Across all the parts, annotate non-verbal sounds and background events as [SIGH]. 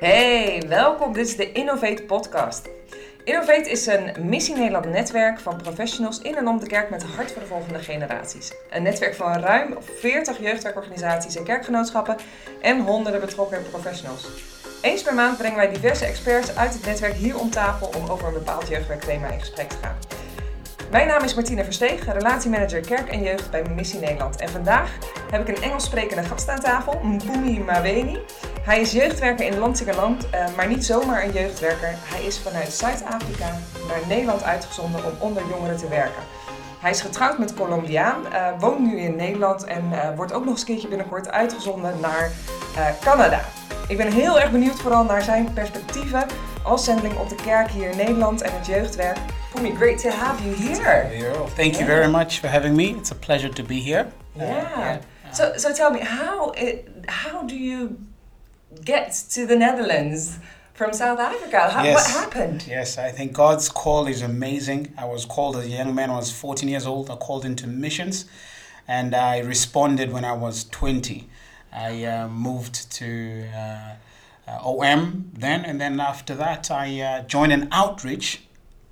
Hey, welkom. Dit is de Innovate Podcast. Innovate is een Missie Nederland netwerk van professionals in en om de kerk met hart voor de volgende generaties. Een netwerk van ruim 40 jeugdwerkorganisaties en kerkgenootschappen en honderden betrokken professionals. Eens per maand brengen wij diverse experts uit het netwerk hier om tafel om over een bepaald jeugdwerkthema in gesprek te gaan. Mijn naam is Martina Versteeg, relatiemanager kerk en jeugd bij Missie Nederland. En vandaag heb ik een Engels sprekende gast aan tafel, Mpumi Maweni. Hij is jeugdwerker in Landsingerland, uh, maar niet zomaar een jeugdwerker. Hij is vanuit Zuid-Afrika naar Nederland uitgezonden om onder jongeren te werken. Hij is getrouwd met Colombiaan, uh, woont nu in Nederland en uh, wordt ook nog eens een keertje binnenkort uitgezonden naar Canada. Ik ben heel erg benieuwd vooral naar zijn perspectieven als zendeling op de kerk hier in Nederland en het jeugdwerk. Pumi, great to have you here. here. Thank you very much for having me. It's a pleasure to be here. Yeah. Yeah. So, so tell me, how it, how do you get to the Netherlands from South Africa? How, yes. What happened? Yes, I think God's call is amazing. I was called as a young man. I was 14 years old. I called into missions, and I responded when I was 20. I uh, moved to uh, uh, OM then, and then after that, I uh, joined an outreach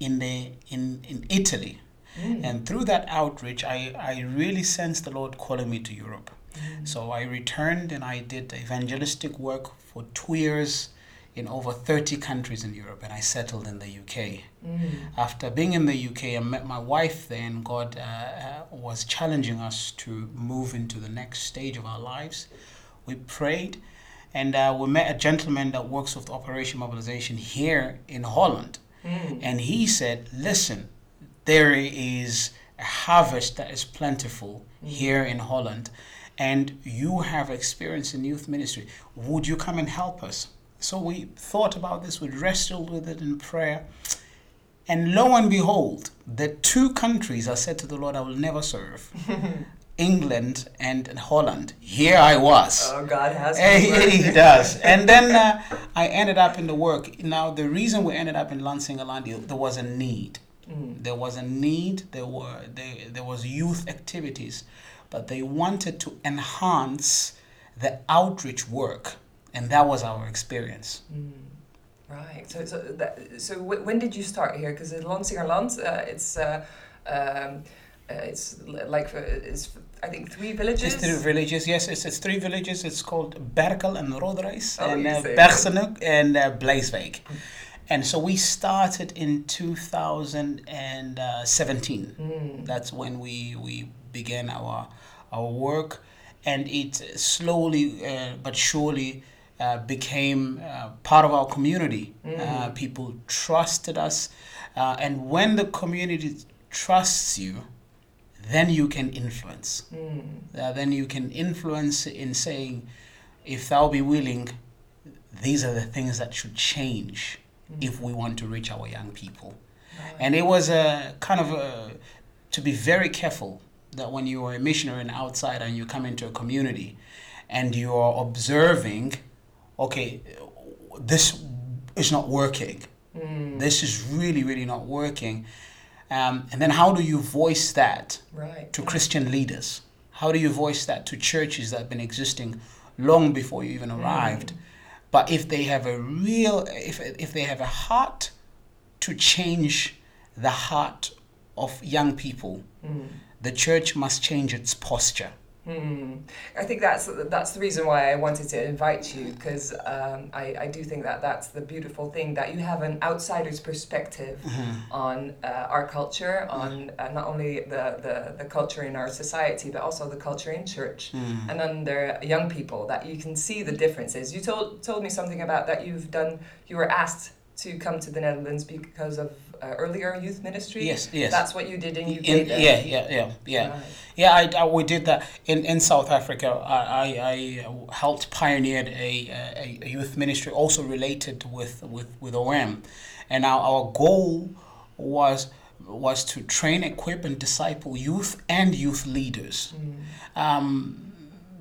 in the in in Italy. Mm. And through that outreach, I, I really sensed the Lord calling me to Europe. Mm. So I returned and I did evangelistic work for two years in over 30 countries in Europe, and I settled in the UK. Mm. After being in the UK, I met my wife there, and God uh, uh, was challenging us to move into the next stage of our lives. We prayed, and uh, we met a gentleman that works with Operation Mobilization here in Holland. Mm. And he said, Listen, there is a harvest that is plentiful mm. here in Holland, and you have experience in youth ministry. Would you come and help us? So we thought about this, we wrestled with it in prayer. And lo and behold, the two countries I said to the Lord, I will never serve. [LAUGHS] England and Holland. Here I was. Oh, God has. He, [LAUGHS] he does. And then uh, I ended up in the work. Now, the reason we ended up in Lansingerland, there was a need. Mm. There was a need. There were there, there was youth activities, but they wanted to enhance the outreach work, and that was our experience. Mm. Right. So so that, so w- when did you start here? Because in Lansingerland, uh, it's. Uh, um, uh, it's like uh, it's I think three villages. It's three villages. Yes, it's, it's three villages. It's called Berkel and Rodenrijs oh, and uh, and uh, Bleiswijk. And so we started in 2017. Mm. That's when we we began our our work, and it slowly uh, but surely. Uh, became uh, part of our community. Mm. Uh, people trusted us, uh, and when the community trusts you, then you can influence. Mm. Uh, then you can influence in saying, if thou be willing, these are the things that should change mm. if we want to reach our young people. Right. And it was a kind of a, to be very careful that when you are a missionary and outside and you come into a community and you are observing, okay, this is not working. Mm. This is really, really not working um, and then how do you voice that right. to Christian leaders? How do you voice that to churches that have been existing long before you even arrived? Mm. But if they have a real, if, if they have a heart to change the heart of young people, mm. the church must change its posture. Hmm. I think that's that's the reason why I wanted to invite you because um, I, I do think that that's the beautiful thing that you have an outsider's perspective mm-hmm. on uh, our culture, on uh, not only the, the, the culture in our society but also the culture in church mm. and then there young people that you can see the differences. You told told me something about that you've done. You were asked to come to the Netherlands because of uh, earlier youth ministry. Yes, yes. That's what you did in UK. In, yeah, yeah, yeah, yeah. Right. Yeah, I, I, we did that in, in South Africa. I, I, I helped pioneer a, a, a, youth ministry also related with with with OM, and our, our goal was was to train, equip, and disciple youth and youth leaders. Mm. Um,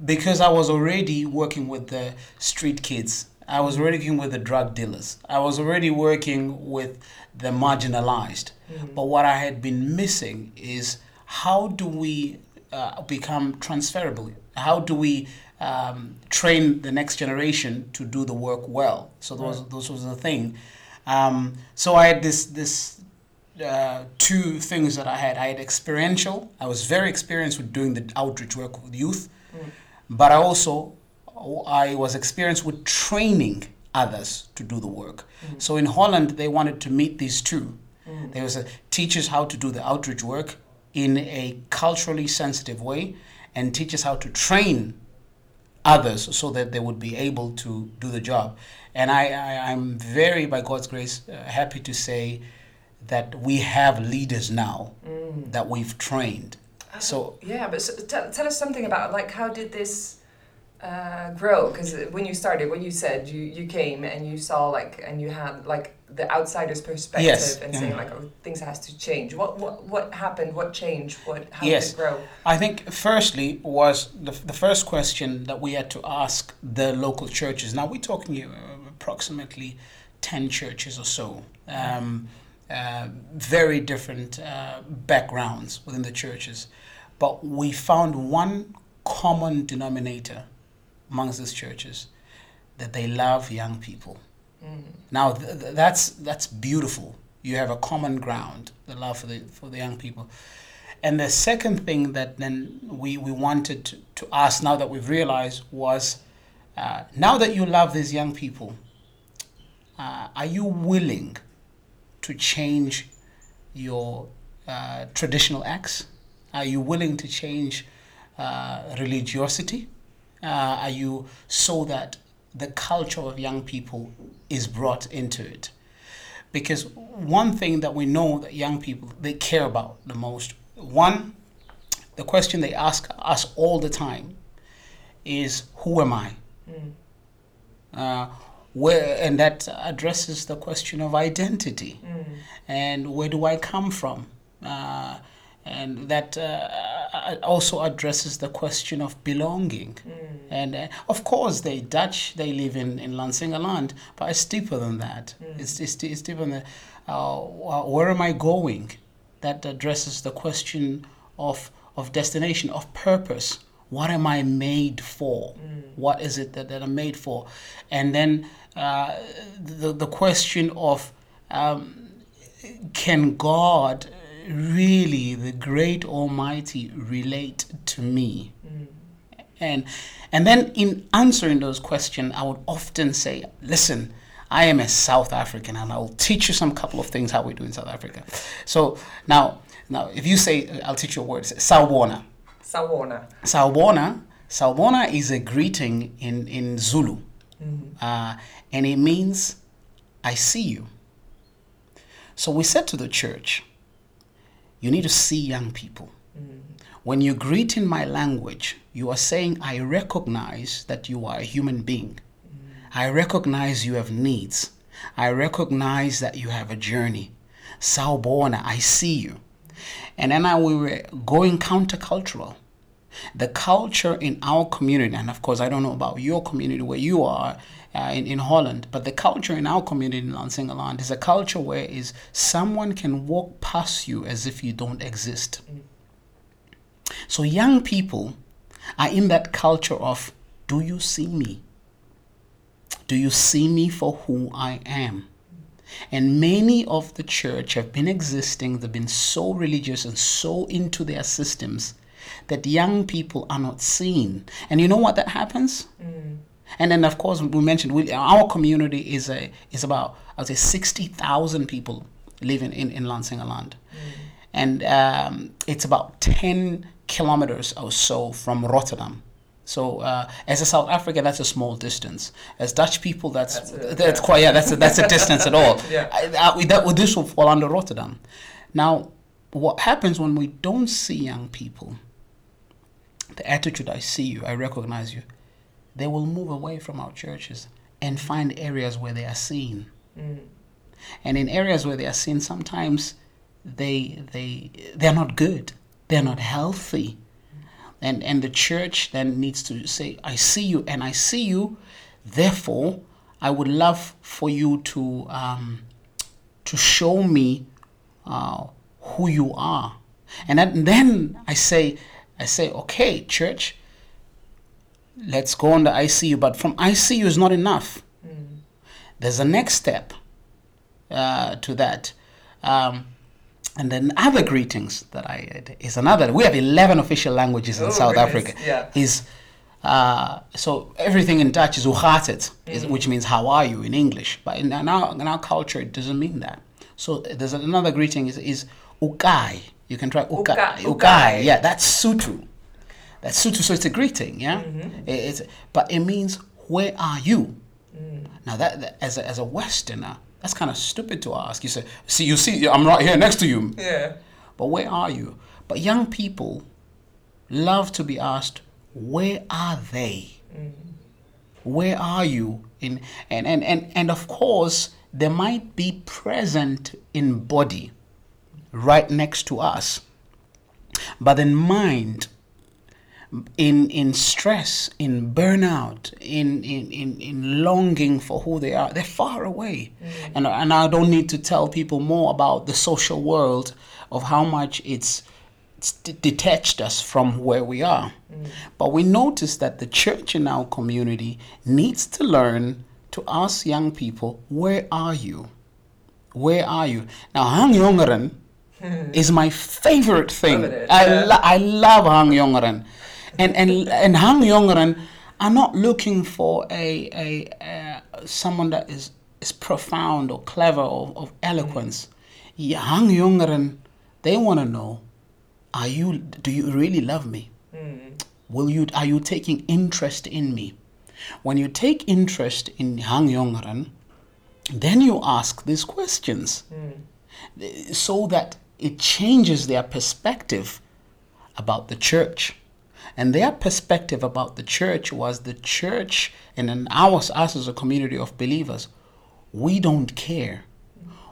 because I was already working with the street kids I was working with the drug dealers. I was already working with the marginalized. Mm-hmm. But what I had been missing is how do we uh, become transferable? How do we um, train the next generation to do the work well. So those Right. those was the thing. Um, so I had this this uh, two things that I had. I had experiential. I was very experienced with doing the outreach work with youth, Mm. but I also I was experienced with training others to do the work. Mm. So in Holland, they wanted to meet these two. Mm. There was a teaches how to do the outreach work in a culturally sensitive way, and teaches how to train others so that they would be able to do the job. And I, I I'm very, by God's grace, uh, happy to say that we have leaders now Mm. that we've trained. So yeah, but so, tell, tell us something about like how did this uh, grow? Because when you started, what you said, you you came and you saw like and you had like the outsider's perspective Yes, and saying like oh things has to change. What what what happened? What changed? What how Yes. did it grow? I think firstly was the, the first question that we had to ask the local churches. Now we're talking uh, approximately 10 churches or so. Um, uh, very different uh, backgrounds within the churches. But we found one common denominator amongst these churches that they love young people. Mm. Now th- th- that's that's beautiful. You have a common ground, the love for the for the young people. And the second thing that then we, we wanted to, to ask now that we've realized was uh, now that you love these young people, uh, are you willing to change your uh, traditional acts? Are you willing to change uh, religiosity? Uh, are you so that the culture of young people is brought into it? Because one thing that we know that young people they care about the most, one, the question they ask us all the time is, "Who am I?" Mm. Uh, where and that addresses the question of identity Mm. and where do I come from? Uh, and that uh, also addresses the question of belonging. Mm. And uh, of course, they Dutch, they live in, in Lansingerland, but it's deeper than that. Mm. It's, it's, it's deeper than that. Uh, where am I going? That addresses the question of, of destination, of purpose. What am I made for? Mm. What is it that, that I'm made for? And then uh, the, the question of um, can God really, the great Almighty, relate to me? Mm. And and then in answering those questions, I would often say, listen, I am a South African and I will teach you some couple of things how we do in South Africa. So now now if you say I'll teach you a word, say Sawubona. Sawona. Sawubona, Sawubona is a greeting in, in Zulu. Mm. Uh, and it means I see you. So we said to the church, you need to see young people. Mm. When you greet in my language, you are saying, I recognize that you are a human being. I recognize you have needs. I recognize that you have a journey. Sawubona, I see you. And then I, we were going countercultural. The culture in our community, and of course, I don't know about your community where you are uh, in, in Holland, but the culture in our community in Lansingerland is a culture where is someone can walk past you as if you don't exist. So young people are in that culture of, do you see me? Do you see me for who I am? And many of the church have been existing, they've been so religious and so into their systems that young people are not seen. And you know what that happens? Mm. And then, of course, we mentioned we, our community is a is about I would say sixty thousand people living in in Lansingerland, and um, it's about ten kilometers or so from Rotterdam. So, uh, as a South African, that's a small distance. As Dutch people, that's That's that's, yeah. quite yeah, that's a, that's a distance at all. [LAUGHS] Yeah. I, I, that this will fall under Rotterdam. Now, what happens when we don't see young people? The attitude, I see you, I recognize you. They will move away from our churches and find areas where they are seen. Mm. And in areas where they are seen, sometimes they they they're not good. They're not healthy. And and the church then needs to say, I see you and I see you. Therefore, I would love for you to um, to show me uh, who you are. And, that, and then I say, I say, okay, church, let's go on the ICU. But from ICU is not enough. There's a next step uh, to that. Um, and then other greetings that I is another. We have 11 official languages in Oh, South goodness, Africa. yeah. Is uh, so everything in Dutch is hoe gaat het, is- Mm. which means how are you in English. But in, in, our, in our culture, it doesn't mean that. So there's another greeting is, is ukai. You can try ukai. Uka- Ukai. ukai. Yeah, that's Sotho. That's Sotho, so it's a greeting, yeah? Mm-hmm. It- it's, but it means, where are you? Mm. Now, that, that- as, a, as a Westerner, that's kind of stupid to ask. You say, see, you see, I'm right here next to you. Yeah. But where are you? But young people love to be asked, where are they? Where are you? In and, and, and, and of course, they might be present in body right next to us. But in mind, in in stress, in burnout, in in, in, in longing for who they are, they're far away. Mm. And and I don't need to tell people more about the social world of how much it's, it's d- detached us from where we are. Mm. But we notice that the church in our community needs to learn to ask young people, where are you? Where are you? Now, hang jongeren [LAUGHS] is my favorite thing. Love I, lo- I love hang jongeren. And, and, and hang jongeren are not looking for a, a, uh someone that is, is profound or clever or of eloquence. Yeah, hang jongeren, they want to know, are you, do you really love me? Will you, are you taking interest in me? When you take interest in hang jongeren, then you ask these questions so that it changes their perspective about the church. And their perspective about the church was the church, and then ours, us as a community of believers, we don't care.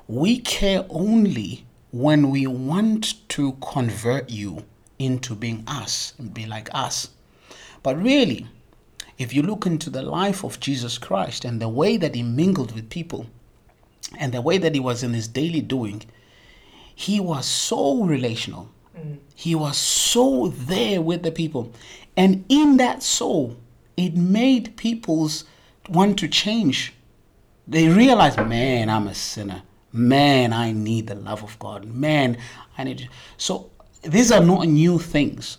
We care only when we want to convert you into being us and be like us. But really, if you look into the life of Jesus Christ and the way that he mingled with people and the way that he was in his daily doing, he was so relational. He was so there with the people. And in that soul, it made people's want to change. They realized, man, I'm a sinner. Man, I need the love of God. Man, I need. So these are not new things.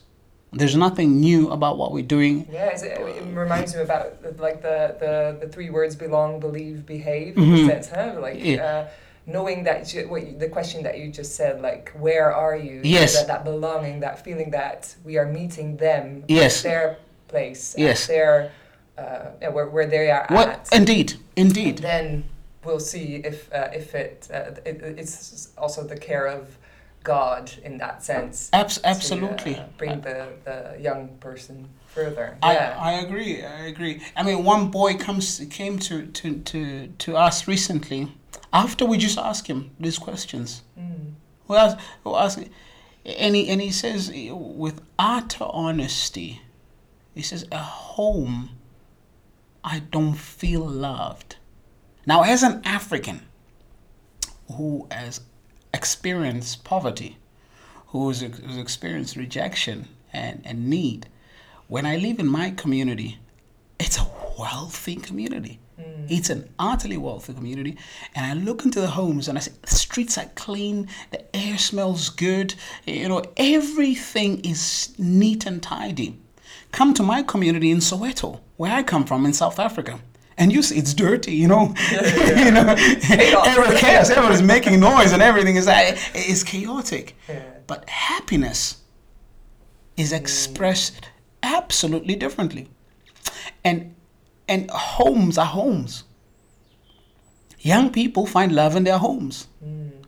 There's nothing new about what we're doing. Yeah, it reminds me about like the, the, the three words belong, believe, behave. In the sense, huh? Like Mm-hmm. Yeah. uh, knowing that you, what you, the question that you just said, like where are you? Yes. That, that belonging, that feeling that we are meeting them. Yes. At their place. at Yes. Their uh, where where they are What? at. Indeed, indeed. then we'll see if uh, if it, uh, it it's also the care of God in that sense. Abs- to, uh, absolutely. bring the, the young person further. I, yeah. I agree. I agree. I mean, one boy comes came to, to, to, to us recently after we just ask him these questions. Mm. We asked, we asked, and he, and he says with utter honesty, he says, "At home, I don't feel loved." Now, as an African who has experienced poverty, who's, has experienced rejection and, and need, when I live in my community, it's a wealthy community. Mm. It's an utterly wealthy community. And I look into the homes and I say, the streets are clean, the air smells good, you know, everything is neat and tidy. Come to my community in Soweto, where I come from in South Africa. And you see, it's dirty, you know. [LAUGHS] [LAUGHS] you know, every chaos, [LAUGHS] everyone's making noise, and everything is it's chaotic. Yeah. But happiness is mm. expressed absolutely differently. And and homes are homes. Young people find love in their homes.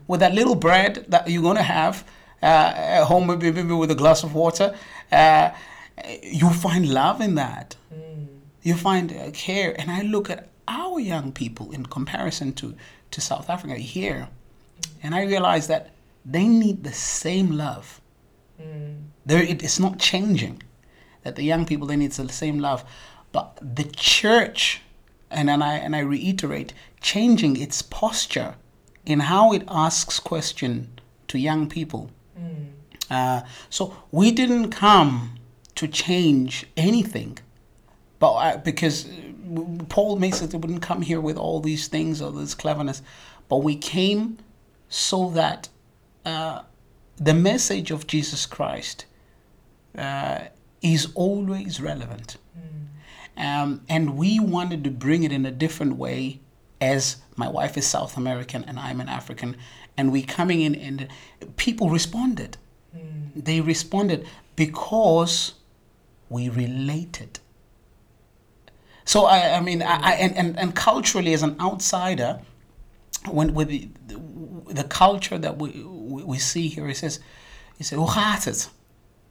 With that little bread that you're gonna have uh, at home, maybe, maybe with a glass of water, uh, you find love in that. You find uh, care. And I look at our young people in comparison to, to South Africa here, and I realize that they need the same love. There, it is not changing. That the young people they need the same love, but the church, and and I and I reiterate, changing its posture in how it asks question to young people. Uh, so we didn't come to change anything. But I, because uh, Paul makes it, they wouldn't come here with all these things or this cleverness, but we came so that uh, the message of Jesus Christ uh, is always relevant. Um, and we wanted to bring it in a different way as my wife is South American and I'm an African. And we coming in and people responded. They responded because we related. So I, I mean, I, I and, and, and culturally as an outsider, when with the, the, the culture that we, we we see here, it says, it says, het?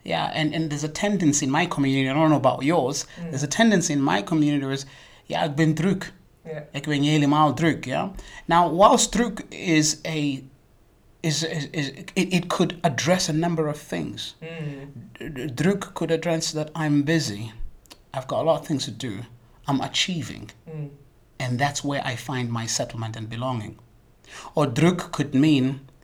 Yeah, and, and there's a tendency in my community, I don't know about yours, mm. there's a tendency in my community is, ja, ik ben druk. Ja. Ik ben helemaal druk, ja. Now, whilst druk is a, is, is, is it, it could address a number of things. Mm. D- Druk could address that I'm busy, I've got a lot of things to do, I'm achieving, mm. and that's where I find my settlement and belonging. Or druk could mean, "Oh,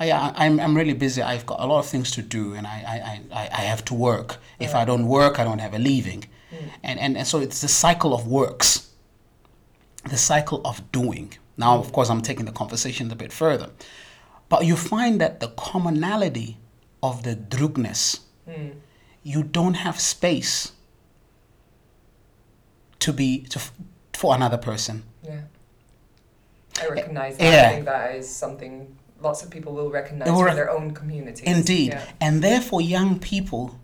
yeah, I'm, I'm really busy. I've got a lot of things to do, and I, I, I, I have to work. If I don't work, I don't have a living. Mm. And, and, and so it's the cycle of works, the cycle of doing. Now, of course, I'm taking the conversation a bit further. But you find that the commonality of the drukness, mm. you don't have space to be to, for another person. Yeah. I recognize that. yeah. I think that is something lots of people will recognize will from their own communities. Indeed. Yeah. And therefore, young people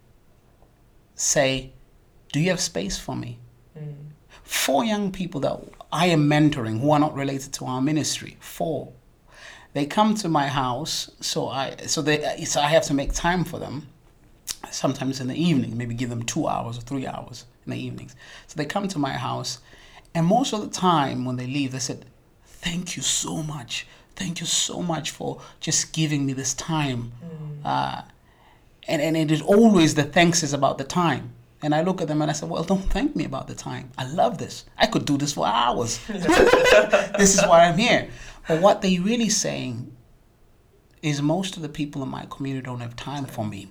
say, Do you have space for me? Mm. Four young people that I am mentoring who are not related to our ministry, four. They come to my house, so I so they so I have to make time for them. Sometimes in the evening, maybe give them two hours or three hours in the evenings. So they come to my house, and most of the time when they leave, they said, "Thank you so much. Thank you so much for just giving me this time." Uh, and, and it is always the thanks is about the time. And I look at them and I say, well, don't thank me about the time. I love this. I could do this for hours. [LAUGHS] this is why I'm here. But what they're really saying is most of the people in my community don't have time for me.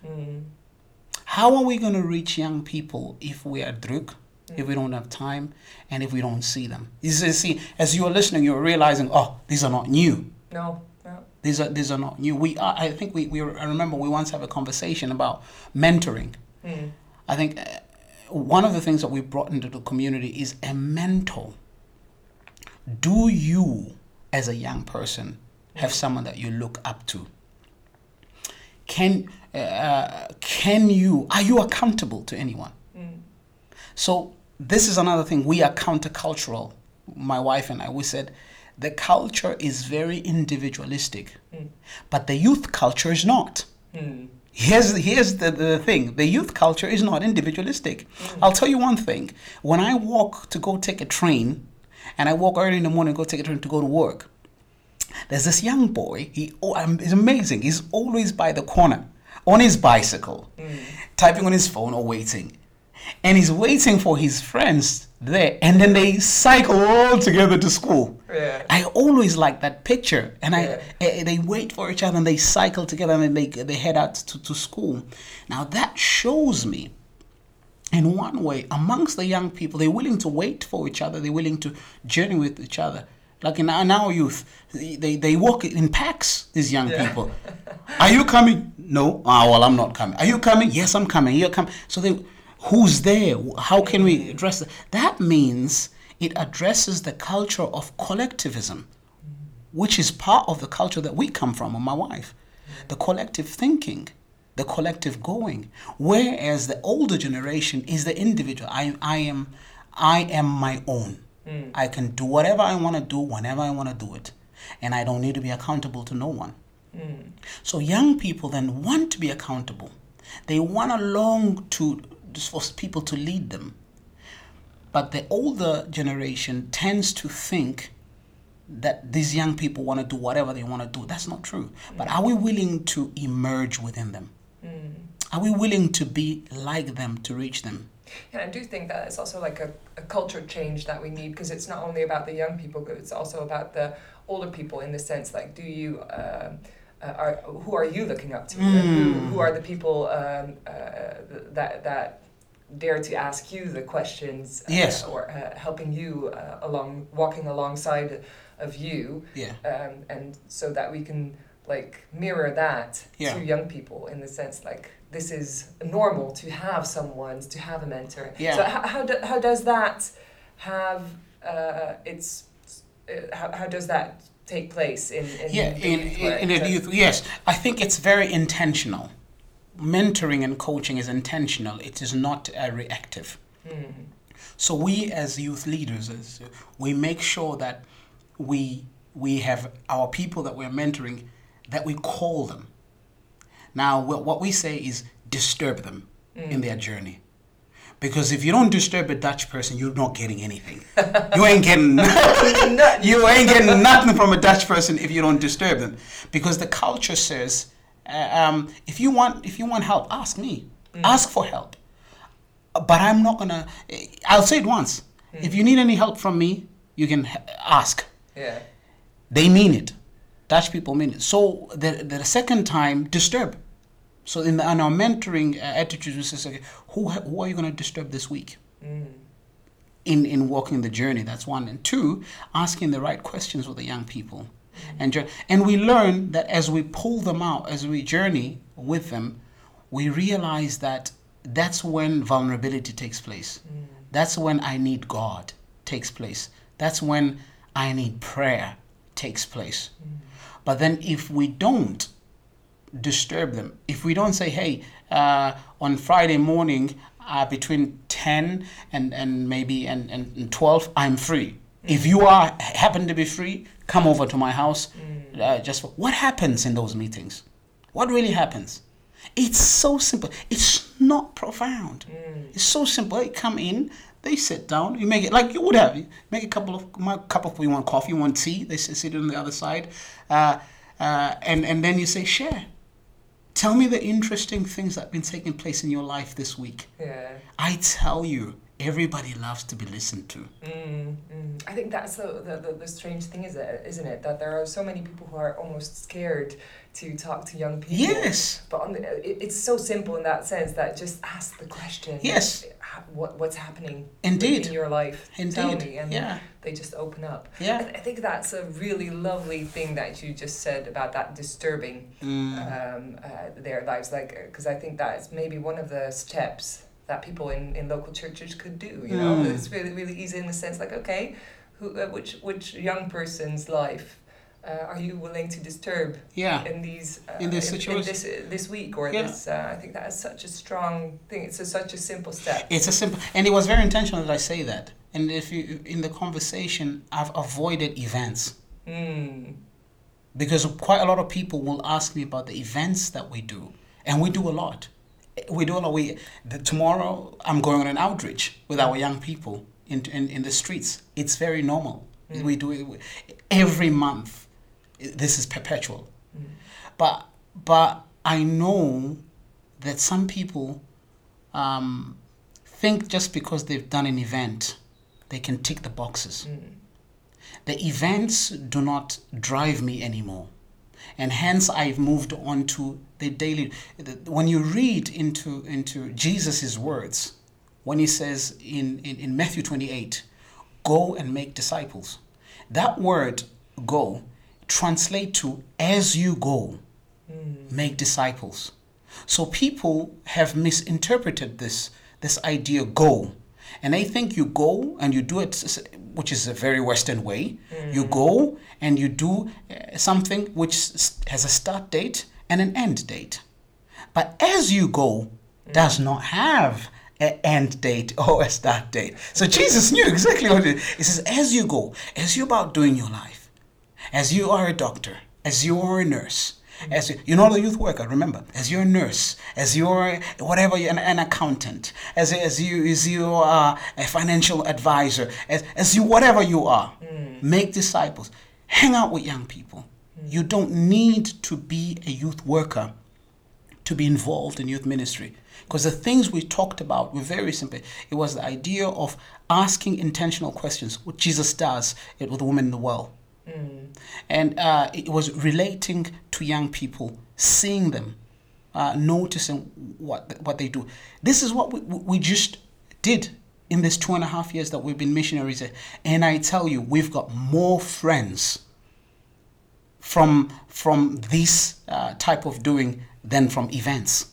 How are we going to reach young people if we are druk, if we don't have time, and if we don't see them? You see- see, as you are listening, you're realizing, oh, these are not new. No, no. These are these are not new. We are, I think we, we I remember we once have a conversation about mentoring. I think uh, one of the things that we brought into the community is a mentor. Do you, as a young person, have someone that you look up to? Can uh, can you are you accountable to anyone? So this is another thing. We are countercultural. My wife and I, we said the culture is very individualistic, hmm. but the youth culture is not. Hmm. Here's, here's the, the thing the youth culture is not individualistic. Hmm. I'll tell you one thing. When I walk to go take a train, and I walk early in the morning, go take a train to go to work, there's this young boy. He oh, um, is amazing. He's always by the corner on his bicycle, typing on his phone or waiting, and he's waiting for his friends there, and then they cycle all together to school. Yeah. I always like that picture, and I Yeah. eh, they wait for each other and they cycle together and then they they head out to, to school. Now that shows me in one way, amongst the young people, they're willing to wait for each other. They're willing to journey with each other. Like in our, in our youth, they, they walk in packs, these young Yeah. people. Are you coming? No. Ah, well, I'm not coming. Are you coming? Yes, I'm coming. You're coming. So they, who's there? How can we address that? That means it addresses the culture of collectivism, which is part of the culture that we come from, and my wife. The collective thinking the collective going. Whereas the older generation is the individual. I, I am i am my own. Hmm. I can do whatever i want to do whenever i want to do it and i don't need to be accountable to no one. Hmm. So young people then want to be accountable. They want to long to for people to lead them but the older generation tends to think that these young people want to do whatever they want to do. That's not true. But are we willing to emerge within them? Are we willing to be like them to reach them? And I do think that it's also like a, a culture change that we need because it's not only about the young people, but it's also about the older people in the sense like, do you, um uh, are who are you looking up to? And who, who are the people um, uh, that that dare to ask you the questions. Uh, Yes. Or uh, helping you uh, along, walking alongside of you, Yeah. um, and so that we can like mirror that Yeah. to young people in the sense like this is normal to have someone to have a mentor. Yeah. So how how, do, how does that have uh, its uh, how, how does that take place in in Yeah, in, in, in So- youth, yes. I think it's very intentional. Mentoring and coaching is intentional. It is not uh, reactive. Hmm. So we as youth leaders, as, we make sure that we we have our people that we're mentoring, that we call them. Now, what we say is disturb them in their journey. Because if you don't disturb a Dutch person, you're not getting anything. You ain't getting [LAUGHS] you ain't getting nothing from a Dutch person if you don't disturb them. Because the culture says, Uh, um, if you want if you want help, ask me. Mm. Ask for help. Uh, but I'm not gonna. Uh, I'll say it once. Mm. If you need any help from me, you can ask. Yeah. They mean it. Dutch people mean it. So the, the second time, disturb. So in, the, in our mentoring uh, attitudes, we say, okay, who, who are you going to disturb this week? Mm. In, in walking the journey, that's one. And two, asking the right questions with the young people. And, jour- and we learn that as we pull them out, as we journey with them, we realize that that's when vulnerability takes place. That's when I need God takes place. That's when I need prayer takes place. But then if we don't disturb them, if we don't say, hey, uh, on Friday morning uh, between 10 and, and maybe and, and 12, I'm free. If you are happen to be free, come over to my house. Uh, just for, what happens in those meetings? What really happens? It's so simple. It's not profound. It's so simple. They come in, they sit down. You make it like you would have. You make a couple of my cup of you want coffee, you want tea. They sit, sit on the other side, uh, uh, and and then you say share. Tell me the interesting things that have been taking place in your life this week. Yeah. I tell you, everybody loves to be listened to. Mm, mm. I think that's the, the, the, the strange thing, is it, isn't it? That there are so many people who are almost scared to talk to young people. Yes. But on the, it, it's so simple in that sense that just ask the question. Yes. What, what's happening Indeed. in your life? Tell Indeed. me. And Yeah. they just open up. Yeah. I, I think that's a really lovely thing that you just said about that disturbing Mm. um, uh, their lives. Like, because I think that is maybe one of the steps that people in, in local churches could do. You know, Mm. it's really really easy in the sense like, okay, who uh, which which young person's life uh, are you willing to disturb Yeah. in these uh, In this in, situation. this uh, this week or Yeah. this? Uh, I think that is such a strong thing. It's a, such a simple step. It's a simple, and it was very intentional that I say that. And if you in the conversation, I've avoided events Mm. because quite a lot of people will ask me about the events that we do, and we do a lot. We do a lot. We the, tomorrow I'm going on an outreach with our young people in in, in the streets. It's very normal. Mm. We do it every month. This is perpetual. Mm. But but I know that some people um, think just because they've done an event, they can tick the boxes. Mm. The events do not drive me anymore. And hence I've moved on to the daily. When you read into, into Jesus' words, when he says in, in, in Matthew 28, go and make disciples, that word go translate to as you go, hmm. make disciples. So people have misinterpreted this this idea go, and I think you go and you do it, which is a very Western way. You go and you do uh, something which has a start date and an end date. But as you go does not have an end date [LAUGHS] or a start date. So Jesus knew exactly what it is. He says, as you go, as you're about doing your life, as you are a doctor, as you are a nurse, as you, you're not a youth worker, remember, as you're a nurse, as you're whatever, an, an accountant, as, as you as you are uh, a financial advisor, as, as you whatever you are, mm. make disciples, hang out with young people. Mm. You don't need to be a youth worker to be involved in youth ministry. Because the things we talked about were very simple. It was the idea of asking intentional questions, what Jesus does it with the woman in the well. And uh, it was relating to young people, seeing them, uh, noticing what what they do. This is what we, we just did in this two and a half years that we've been missionaries. And I tell you, we've got more friends from from this uh, type of doing than from events.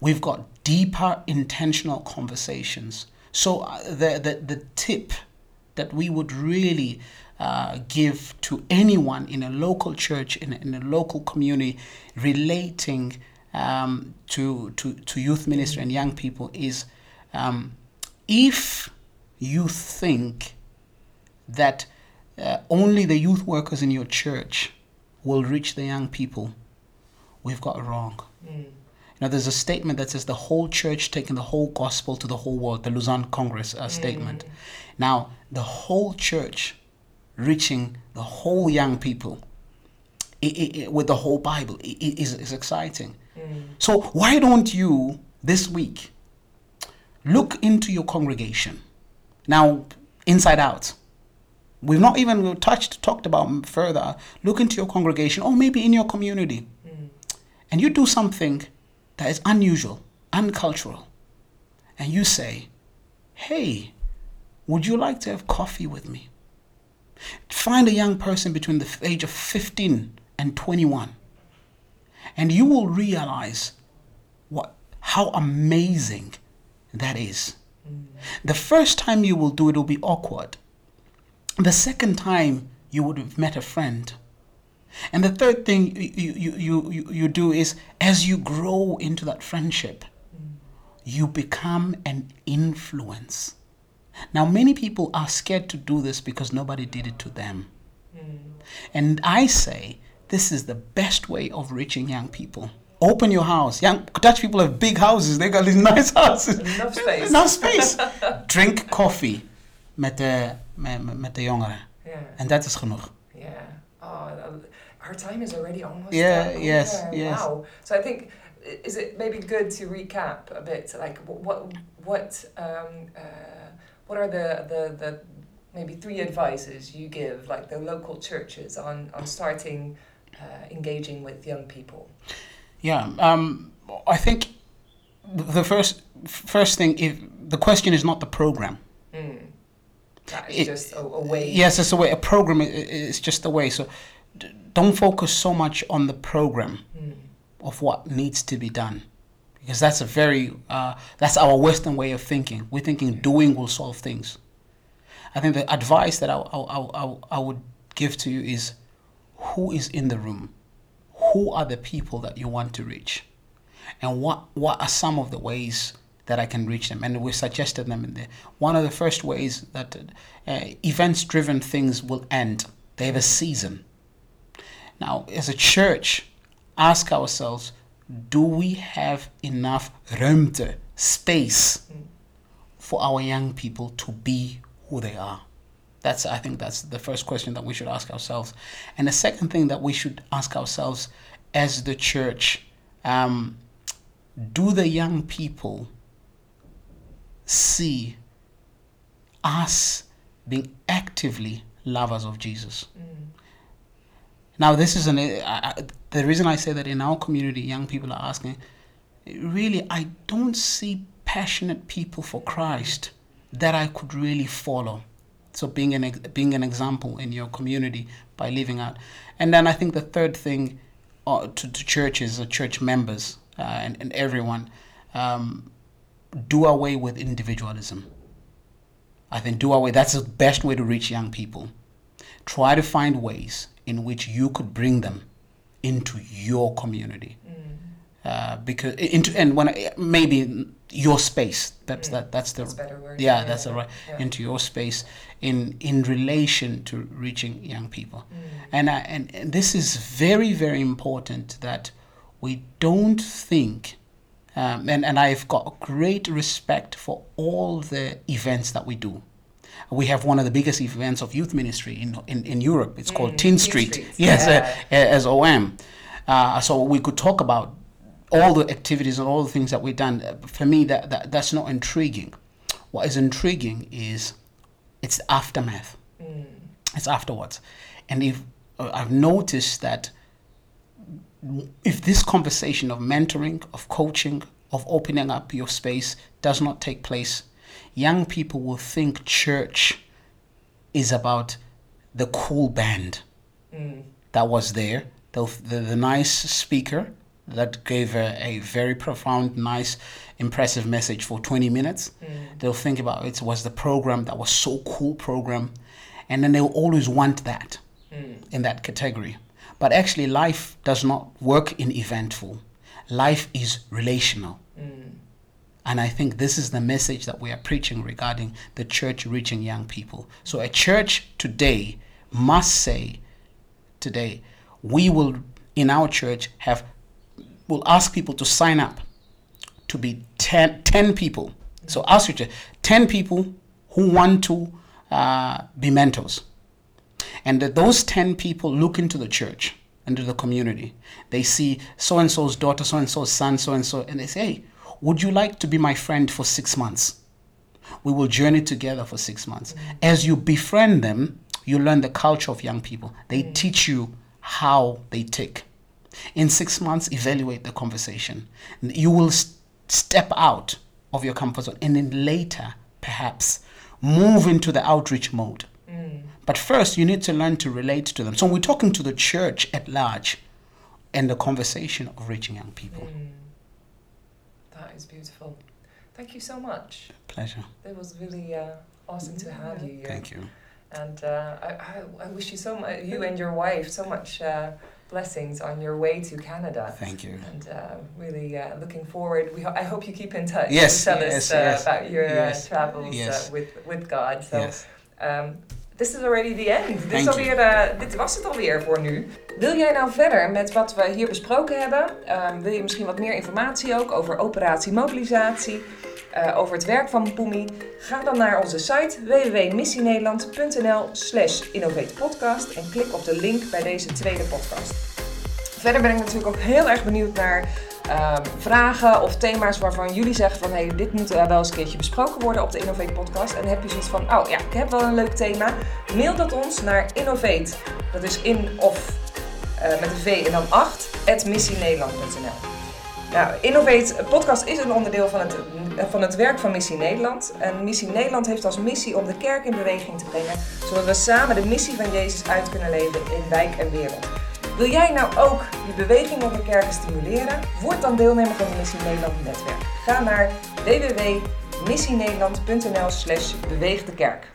We've got deeper intentional conversations. So uh, the, the the tip that we would really uh, give to anyone in a local church in a, in a local community relating um, to, to to youth ministry and young people is um, if you think that uh, only the youth workers in your church will reach the young people, we've got it wrong. Now, there's a statement that says the whole church taking the whole gospel to the whole world, the Lausanne Congress uh, statement. Now, the whole church reaching the whole young people i i i with the whole Bible is, is exciting. Mm. So, why don't you this week look into your congregation? Now, inside out. We've not even touched, talked about further. Look into your congregation or maybe in your community. Mm. And you do something that is unusual, uncultural. And you say, hey, would you like to have coffee with me? Find a young person between the age of 15 and 21. And you will realize what, how amazing that is. Mm. The first time you will do it will be awkward. The second time you would have met a friend. And the third thing you, you, you, you, you do is as you grow into that friendship, mm. you become an influence. Now, many people are scared to do this because nobody did it to them. And I say this is the best way of reaching young people. Open your house. Young Dutch people have big houses. They got these [LAUGHS] nice houses. Enough space. Enough space. [LAUGHS] Drink coffee met de, met, met- de jongeren. Yeah. En dat is genoeg. Yeah. Oh, our time is already almost Yeah, up. yes, Yeah, yes. Wow. So I think is it maybe good to recap a bit, like what what um, uh, what are the, the the maybe three advices you give like the local churches on on starting uh, engaging with young people. Yeah, um, I think the first first thing, if the question is not the program. Mm. That is It- just a, a way. Yes, it's a way. A program is just a way. So d- don't focus so much on the program Mm. of what needs to be done, because that's a very uh, that's our Western way of thinking. We're thinking doing will solve things. I think the advice that I, I, I, I- would give to you is who is in the room, who are the people that you want to reach, and what what are some of the ways that I can reach them. And we suggested them in there. One of the first ways that uh, events-driven things will end. They have a season. Now, as a church, ask ourselves do we have enough ruimte, space for our young people to be who they are? That's, I think, that's the first question that we should ask ourselves. And the second thing that we should ask ourselves as the church um, do the young people see us being actively lovers of Jesus? Now, this is an. The reason I say that in our community, young people are asking, really, I don't see passionate people for Christ that I could really follow. So, being an being an example in your community by living out, and then I think the third thing uh, to, to churches or church members uh, and, and everyone, um, do away with individualism. I think do away. That's the best way to reach young people. Try to find ways in which you could bring them into your community, uh, because into and when I- maybe your space. That's that. That's the. That's better word. Yeah, Yeah, that's the right yeah. into your space in in relation to reaching young people, and, I, and and this is very very important that we don't think um, and, and I've got great respect for all the events that we do. We have one of the biggest events of youth ministry in, in, in Europe. It's called TeenStreet. Street, Yes, yeah. uh, as OM. Uh, so we could talk about all the activities and all the things that we've done. Uh, For me, that, that that's not intriguing. What is intriguing is it's the aftermath. It's afterwards, and if uh, I've noticed that if this conversation of mentoring, of coaching, of opening up your space does not take place, young people will think church is about the cool band mm. that was there, the, the, the nice speaker that gave a, a very profound, nice, impressive message for 20 minutes. Mm. They'll think about it was the program that was so cool program, and then they'll always want that mm. in that category. But actually, life does not work in eventful. Life is relational. And I think this is the message that we are preaching regarding the church reaching young people. So a church today must say, today, we will in our church have will ask people to sign up to be 10, 10 people. So ask your church, 10 people who want to uh, be mentors. And that those 10 people look into the church, into the community. They see so and so's daughter, so and so's son, so and so, and they say, hey, would you like to be my friend for six months? We will journey together for six months. Mm. As you befriend them, you learn the culture of young people. They mm. teach you how they tick. In six months, evaluate the conversation. You will s- step out of your comfort zone and then later, perhaps, move into the outreach mode. Mm. But first, you need to learn to relate to them. So we're talking to the church at large and the conversation of reaching young people. That is beautiful. Thank you so much. Pleasure. It was really uh, awesome to have you here. Thank you. And uh, I, I, I wish you so much, you and your wife, so much uh, blessings on your way to Canada. Thank you. And uh, really uh, looking forward. We ho- I hope you keep in touch. Yes, and tell yes, us uh, yes, about your yes, travels uh, with, with God. So yes. um, this is already the end. Dit, is alweer, uh, dit was het alweer voor nu. Wil jij nou verder met wat we hier besproken hebben? Ehm, wil je misschien wat meer informatie ook over operatie mobilisatie? eh, over het werk van Pumi? Ga dan naar onze site www.missienederland.nl slash innovatepodcast en klik op de link bij deze tweede podcast. Verder ben ik natuurlijk ook heel erg benieuwd naar ehm, vragen of thema's waarvan jullie zeggen van hey, dit moet eh, wel eens een keertje besproken worden op de Innovate podcast. En heb je zoiets van, oh ja, ik heb wel een leuk thema. Mail dat ons naar Innovate, dat is in of eh, met een V en dan 8, at missienederland.nl. Nou, Innovate podcast is een onderdeel van het, van het werk van Missie Nederland. En Missie Nederland heeft als missie om de kerk in beweging te brengen, zodat we samen de missie van Jezus uit kunnen leven in wijk en wereld. Wil jij nou ook die beweging de kerken stimuleren? Word dan deelnemer van het Missie Nederland netwerk. Ga naar www.missienederland.nl slash beweeg de kerk.